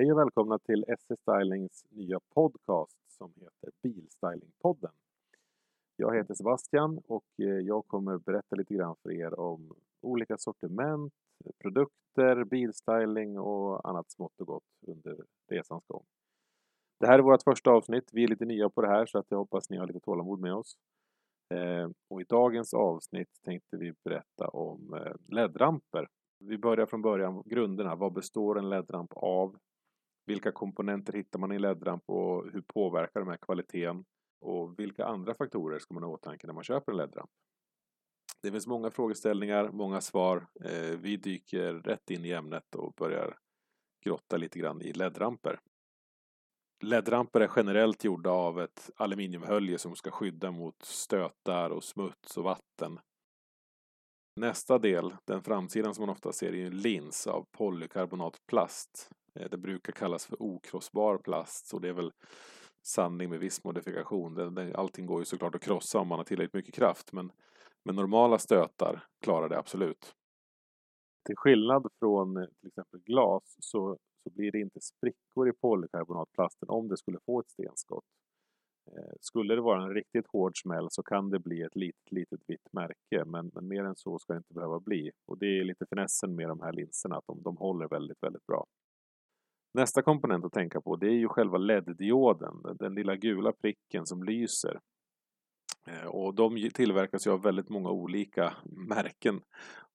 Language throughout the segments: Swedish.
Hej och välkomna till SE Stylings nya podcast som heter Bilstylingpodden. Jag heter Sebastian och eh, jag kommer berätta lite grann för er om olika sortiment, produkter, bilstyling och annat smått och gott under resans gång. Det här är vårt första avsnitt. Vi är lite nya på det här så att jag hoppas ni har lite tålamod med oss. Eh, och i dagens avsnitt tänkte vi berätta om eh, LED-ramper. Vi börjar från början, grunderna. Vad består en LED-ramp av? Vilka komponenter hittar man i en LED-ramp och hur påverkar de här kvaliteten? Och vilka andra faktorer ska man ha i åtanke när man köper en LED-ramp? Det finns många frågeställningar, många svar. Eh, vi dyker rätt in i ämnet och börjar grotta lite grann i LED-ramper. LED-ramper är generellt gjorda av ett aluminiumhölje som ska skydda mot stötar och smuts och vatten. Nästa del, den framsidan som man ofta ser, är en lins av polykarbonatplast. Eh, det brukar kallas för okrossbar plast, så det är väl sanning med viss modifikation. Allting går ju såklart att krossa om man har tillräckligt mycket kraft, men, men normala stötar klarar det absolut. Till skillnad från eh, till exempel glas så, så blir det inte sprickor i polykarbonatplasten om det skulle få ett stenskott. Eh, skulle det vara en riktigt hård smäll så kan det bli ett litet, litet vitt märke, men, men mer än så ska det inte behöva bli. Och det är lite finessen med de här linserna, att de, de håller väldigt, väldigt bra. Nästa komponent att tänka på det är ju själva LED-dioden, den lilla gula pricken som lyser. Eh, och de tillverkas ju av väldigt många olika märken.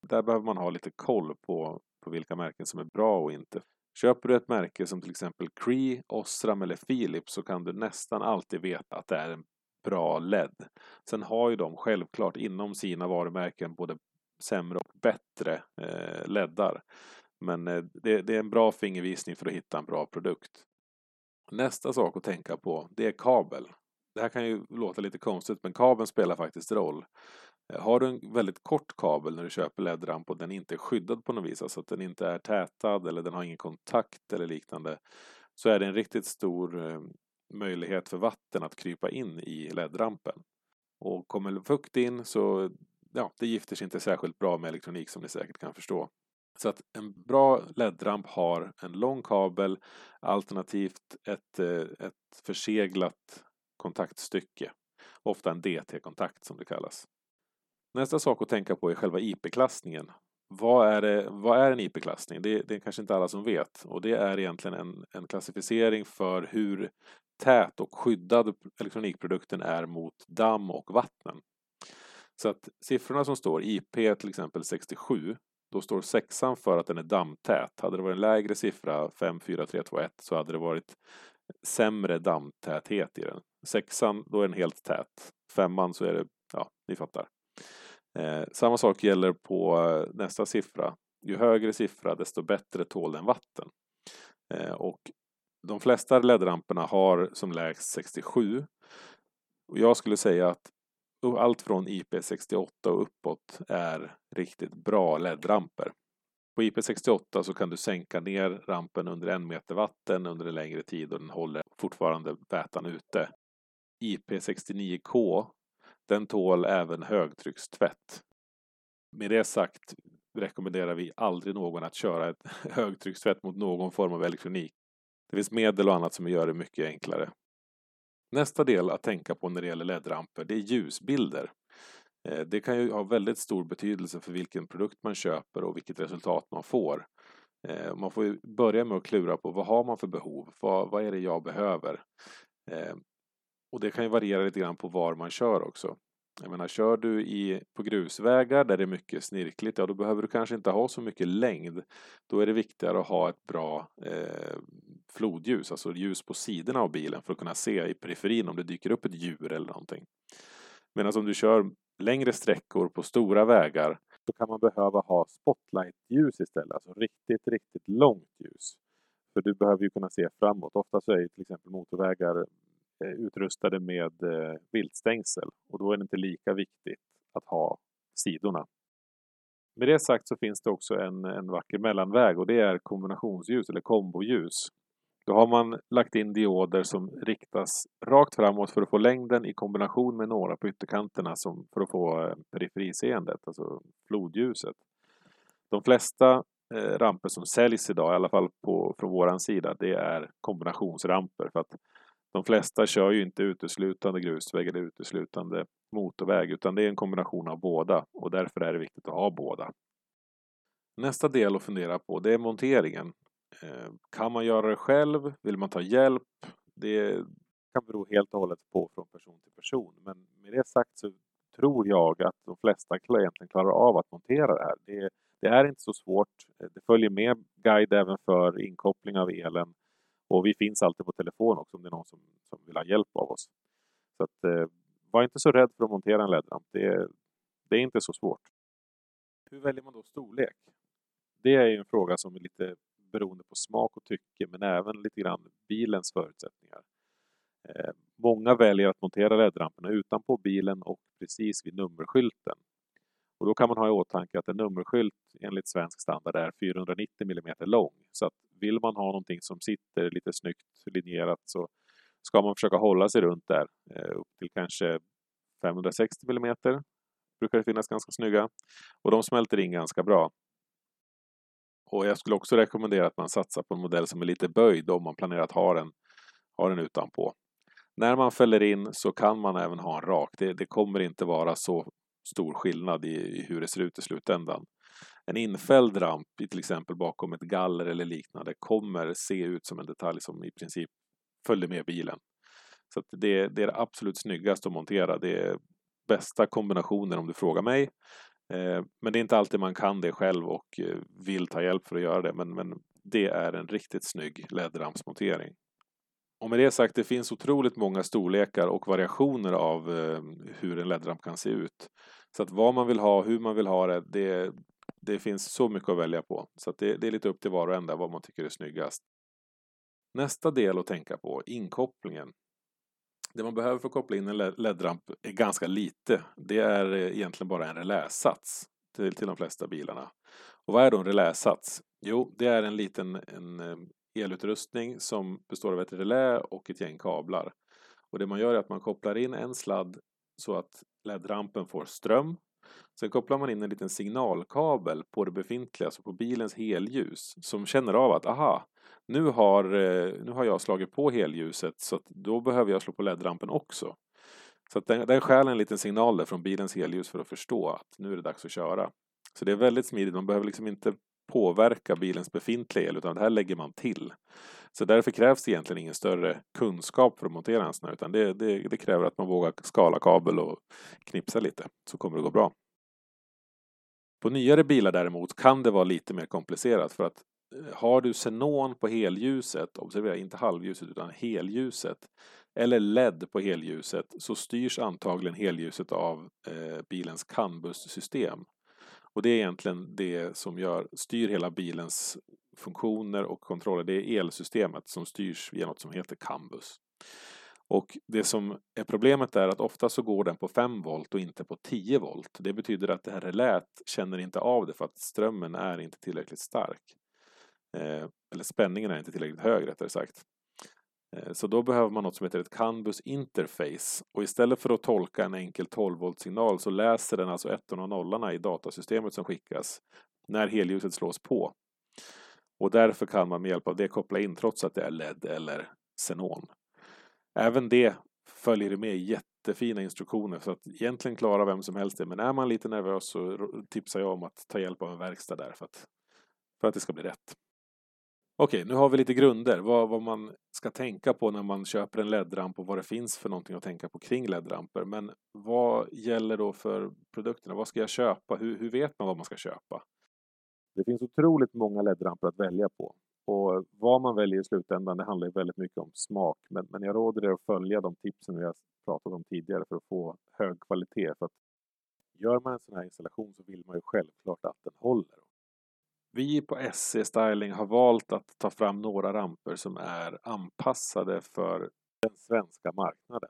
Där behöver man ha lite koll på, på vilka märken som är bra och inte. Köper du ett märke som till exempel Cree, Osram eller Philips så kan du nästan alltid veta att det är en bra LED. Sen har ju de självklart inom sina varumärken både sämre och bättre eh, leddar. Men eh, det, det, är en bra fingervisning för att hitta en bra produkt. Nästa sak att tänka på, det är kabel. Det här kan ju låta lite konstigt, men kabeln spelar faktiskt roll. Eh, har du en väldigt kort kabel när du köper LED-ramp och den inte är skyddad på något vis, alltså att den inte är tätad eller den har ingen kontakt eller liknande, så är det en riktigt stor eh, möjlighet för vatten att krypa in i LED-rampen. Och kommer fukt in så, ja, det gifter sig inte särskilt bra med elektronik som ni säkert kan förstå. Så att en bra LED-ramp har en lång kabel alternativt ett, eh, ett förseglat kontaktstycke. Ofta en DT-kontakt som det kallas. Nästa sak att tänka på är själva IP-klassningen. Vad är, det, vad är en IP-klassning? Det, det är kanske inte alla som vet och det är egentligen en, en klassificering för hur tät och skyddad elektronikprodukten är mot damm och vatten. Så att siffrorna som står, IP till exempel 67, då står sexan för att den är dammtät. Hade det varit en lägre siffra, 5, 4, 3, 2, 1, så hade det varit sämre dammtäthet i den. Sexan, då är den helt tät. Femman så är det, ja, ni fattar. Eh, samma sak gäller på eh, nästa siffra. Ju högre siffra, desto bättre tål den vatten. Eh, och de flesta LED-ramperna har som lägst 67. Och jag skulle säga att allt från IP68 och uppåt är riktigt bra LED-ramper. På IP68 så kan du sänka ner rampen under en meter vatten under en längre tid och den håller fortfarande vätan ute. IP69K den tål även högtryckstvätt. Med det sagt rekommenderar vi aldrig någon att köra ett högtryckstvätt mot någon form av elektronik. Det finns medel och annat som gör det mycket enklare. Nästa del att tänka på när det gäller LED-ramper, det är ljusbilder. Eh, det kan ju ha väldigt stor betydelse för vilken produkt man köper och vilket resultat man får. Eh, man får ju börja med att klura på vad har man för behov? Vad, vad är det jag behöver? Eh, och det kan ju variera lite grann på var man kör också. Jag menar, kör du i, på grusvägar där det är mycket snirkligt, ja då behöver du kanske inte ha så mycket längd. Då är det viktigare att ha ett bra eh, flodljus, alltså ljus på sidorna av bilen för att kunna se i periferin om det dyker upp ett djur eller någonting. Medan om du kör längre sträckor på stora vägar så kan man behöva ha spotlightljus istället, alltså riktigt, riktigt långt ljus. För du behöver ju kunna se framåt. Ofta så är till exempel motorvägar Eh, utrustade med eh, viltstängsel och då är det inte lika viktigt att ha sidorna. Med det sagt så finns det också en, en vacker mellanväg och det är kombinationsljus eller komboljus. Då har man lagt in dioder som riktas rakt framåt för att få längden i kombination med några på ytterkanterna som för att få eh, periferiseendet, alltså flodljuset. De flesta ramper som säljs idag, i alla fall på, från våran sida, det är kombinationsramper. För att de flesta kör ju inte uteslutande grusväg eller uteslutande motorväg, utan det är en kombination av båda och därför är det viktigt att ha båda. Nästa del att fundera på, det är monteringen. Eh, kan man göra det själv? Vill man ta hjälp? Det kan bero helt och hållet på från person till person. Men med det sagt så tror jag att de flesta egentligen klarar av att montera det här. Det, det är inte så svårt. Eh, det följer med guide även för inkoppling av elen. Och vi finns alltid på telefon också om det är någon som, som vill ha hjälp av oss. Så att, eh, var inte så rädd för att montera en LED-ramp. Det, det är inte så svårt. Hur väljer man då storlek? Det är ju en fråga som är lite beroende på smak och tycke men även lite grann bilens förutsättningar. Eh, många väljer att montera LED-ramperna utanpå bilen och precis vid nummerskylten. Och då kan man ha i åtanke att en nummerskylt enligt svensk standard är 490 mm lång. Så att vill man ha någonting som sitter lite snyggt linjerat så ska man försöka hålla sig runt där eh, upp till kanske 560 mm. Brukar det finnas ganska snygga. Och de smälter in ganska bra. Och jag skulle också rekommendera att man satsar på en modell som är lite böjd om man planerar att ha den, ha den utanpå. När man fäller in så kan man även ha en rak. Det, det kommer inte vara så stor skillnad i, i, hur det ser ut i slutändan. En infälld ramp, till exempel bakom ett galler eller liknande, kommer se ut som en detalj som i princip följer med bilen. Så det, det, är det absolut snyggaste att montera. Det är bästa kombinationen om du frågar mig. Eh, men det är inte alltid man kan det själv och eh, vill ta hjälp för att göra det. Men, men det är en riktigt snygg LED-rampsmontering. Och med det sagt, det finns otroligt många storlekar och variationer av eh, hur en LED-ramp kan se ut. Så att vad man vill ha, hur man vill ha det, det, det finns så mycket att välja på. Så att det, det är lite upp till var och en där vad man tycker är snyggast. Nästa del att tänka på, inkopplingen. Det man behöver för att koppla in en LED-ramp är ganska lite. Det är eh, egentligen bara en reläsats till, till de flesta bilarna. Och vad är då en reläsats? Jo, det är en liten en eh, elutrustning som består av ett relä och ett gäng kablar. Och det man gör är att man kopplar in en sladd så att LED-rampen får ström. Sen kopplar man in en liten signalkabel på det befintliga, alltså på bilens helljus, som känner av att aha, nu har, eh, nu har jag slagit på helljuset så att då behöver jag slå på LED-rampen också. Så att den, den stjäl en liten signal där från bilens helljus för att förstå att nu är det dags att köra. Så det är väldigt smidigt, man behöver liksom inte påverka bilens befintliga el utan det här lägger man till. Så därför krävs det egentligen ingen större kunskap för att montera en sån här utan det, det, det kräver att man vågar skala kabel och knipsa lite så kommer det gå bra. På nyare bilar däremot kan det vara lite mer komplicerat för att eh, har du xenon på helljuset, observera inte halvljuset utan helljuset, eller LED på helljuset så styrs antagligen helljuset av eh, bilens CAN-bussystem. Och det är egentligen det som gör, styr hela bilens funktioner och kontroller. Det är elsystemet som styrs via något som heter Cambus. Och det som är problemet är att ofta så går den på 5 volt och inte på 10 volt. Det betyder att det här relät känner inte av det för att strömmen är inte tillräckligt stark. Eh, eller spänningen är inte tillräckligt hög rättare sagt. Eh, så då behöver man något som heter ett Canbus-interface och istället för att tolka en enkel 12 volt signal så läser den alltså ettorna och nollorna i datasystemet som skickas när helljuset slås på. Och därför kan man med hjälp av det koppla in trots att det är LED eller xenon. Även det följer med jättefina instruktioner så att egentligen klarar vem som helst det. Men är man lite nervös så tipsar jag om att ta hjälp av en verkstad där för att, för att det ska bli rätt. Okej, nu har vi lite grunder, vad, vad man ska tänka på när man köper en LED-ramp och vad det finns för någonting att tänka på kring LED-ramper. Men vad gäller då för produkterna? Vad ska jag köpa? Hur, hur vet man vad man ska köpa? Det finns otroligt många LED-ramper att välja på. Och vad man väljer i slutändan, det handlar väldigt mycket om smak. Men, men jag råder er att följa de tipsen vi har pratat om tidigare för att få hög kvalitet. För att gör man en sån här installation så vill man ju självklart att den håller. Vi på SC Styling har valt att ta fram några ramper som är anpassade för den svenska marknaden.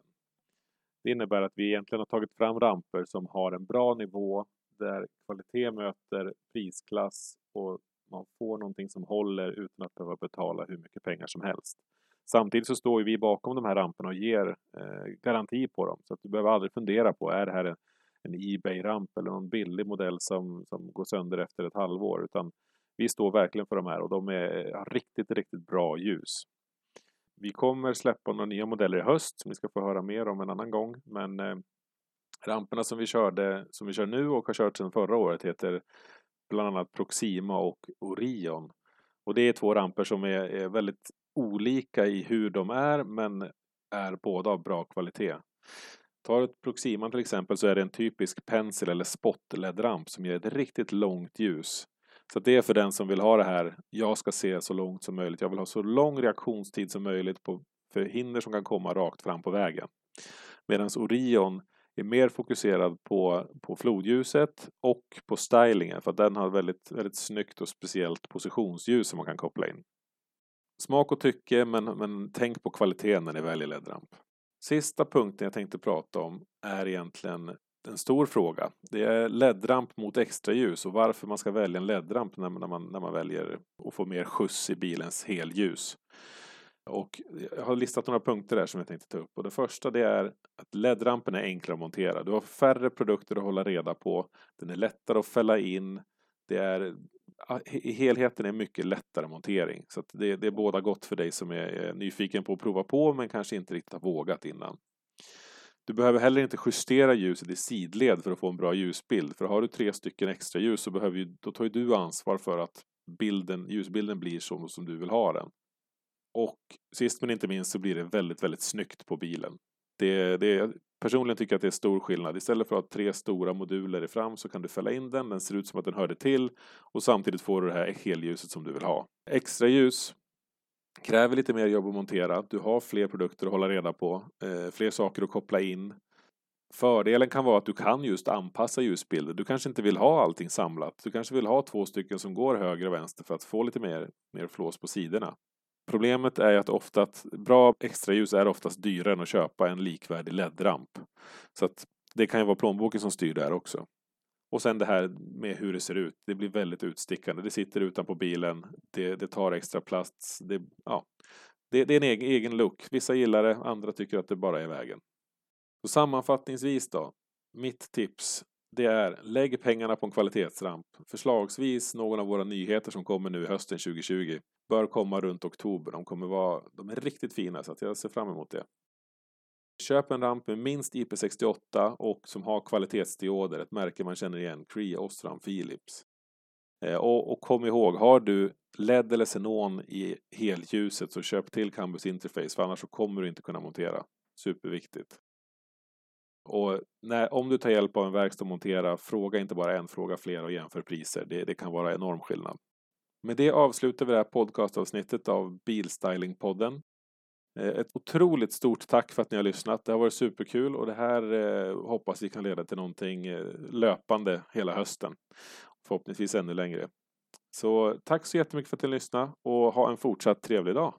Det innebär att vi egentligen har tagit fram ramper som har en bra nivå där kvalitet möter prisklass och man får någonting som håller utan att behöva betala hur mycket pengar som helst. Samtidigt så står vi bakom de här ramperna och ger eh, garanti på dem så att du behöver aldrig fundera på är det här en, en Ebay-ramp eller någon billig modell som, som går sönder efter ett halvår utan vi står verkligen för de här och de är, har riktigt, riktigt bra ljus. Vi kommer släppa några nya modeller i höst som ni ska få höra mer om en annan gång. Men eh, ramperna som vi körde, som vi kör nu och har kört sedan förra året heter bland annat Proxima och Orion. Och det är två ramper som är, är väldigt olika i hur de är men är båda av bra kvalitet. Tar ett Proxima till exempel så är det en typisk pensel eller spot LED-ramp som ger ett riktigt långt ljus. Så det är för den som vill ha det här, jag ska se så långt som möjligt, jag vill ha så lång reaktionstid som möjligt på, hinder som kan komma rakt fram på vägen. Medan Orion är mer fokuserad på, på flodljuset och på stylingen för att den har väldigt, väldigt snyggt och speciellt positionsljus som man kan koppla in. Smak och tycke, men, men tänk på kvaliteten när ni väljer LED-ramp. Sista punkten jag tänkte prata om är egentligen en stor fråga. Det är LED-ramp mot extraljus och varför man ska välja en LED-ramp när, när, man, när man väljer att få mer skjuts i bilens helljus. Och jag har listat några punkter där som jag tänkte ta upp. Och det första det är att LED-rampen är enklare att montera. Du har färre produkter att hålla reda på. Den är lättare att fälla in. Det är, I helheten är mycket lättare montering. Så det, det är båda gott för dig som är nyfiken på att prova på men kanske inte riktigt har vågat innan. Du behöver heller inte justera ljuset i sidled för att få en bra ljusbild. För har du tre stycken extra ljus så behöver ju, då tar ju du ansvar för att bilden, ljusbilden blir så som du vill ha den. Och sist men inte minst så blir det väldigt, väldigt snyggt på bilen. Det, det, personligen tycker jag att det är stor skillnad. Istället för att ha tre stora moduler i fram så kan du fälla in den, den ser ut som att den hörde till och samtidigt får du det här helljuset som du vill ha. Extra ljus kräver lite mer jobb att montera. Du har fler produkter att hålla reda på, eh, fler saker att koppla in. Fördelen kan vara att du kan just anpassa ljusbilder. Du kanske inte vill ha allting samlat. Du kanske vill ha två stycken som går höger och vänster för att få lite mer, mer flås på sidorna. Problemet är att ofta att bra extraljus är oftast dyrare än att köpa en likvärdig LED-ramp. Så att det kan ju vara plånboken som styr där också. Och sen det här med hur det ser ut. Det blir väldigt utstickande. Det sitter utanpå bilen. Det, det tar extra plats. Det, ja, det, det är en egen, egen look. Vissa gillar det, andra tycker att det bara är vägen. Så sammanfattningsvis då. Mitt tips det är lägg pengarna på en kvalitetsramp. Förslagsvis någon av våra nyheter som kommer nu hösten 2020 bör komma runt oktober. De kommer vara, de är riktigt fina så att jag ser fram emot det. Köp en ramp med minst IP68 och som har kvalitetsdioder, ett märke man känner igen, Cree, Osram, Philips. Eh, och, och, kom ihåg, har du LED eller xenon i helljuset så köp till Cambus Interface för annars så kommer du inte kunna montera. Superviktigt. Och när, om du tar hjälp av en verkstad och montera, fråga inte bara en, fråga flera och jämför priser. Det, det kan vara enorm skillnad. Med det avslutar vi det här podcastavsnittet av Bilstylingpodden. Eh, ett otroligt stort tack för att ni har lyssnat. Det har varit superkul och det här eh, hoppas vi kan leda till någonting eh, löpande hela hösten. Förhoppningsvis ännu längre. Så tack så jättemycket för att ni lyssnade och ha en fortsatt trevlig dag.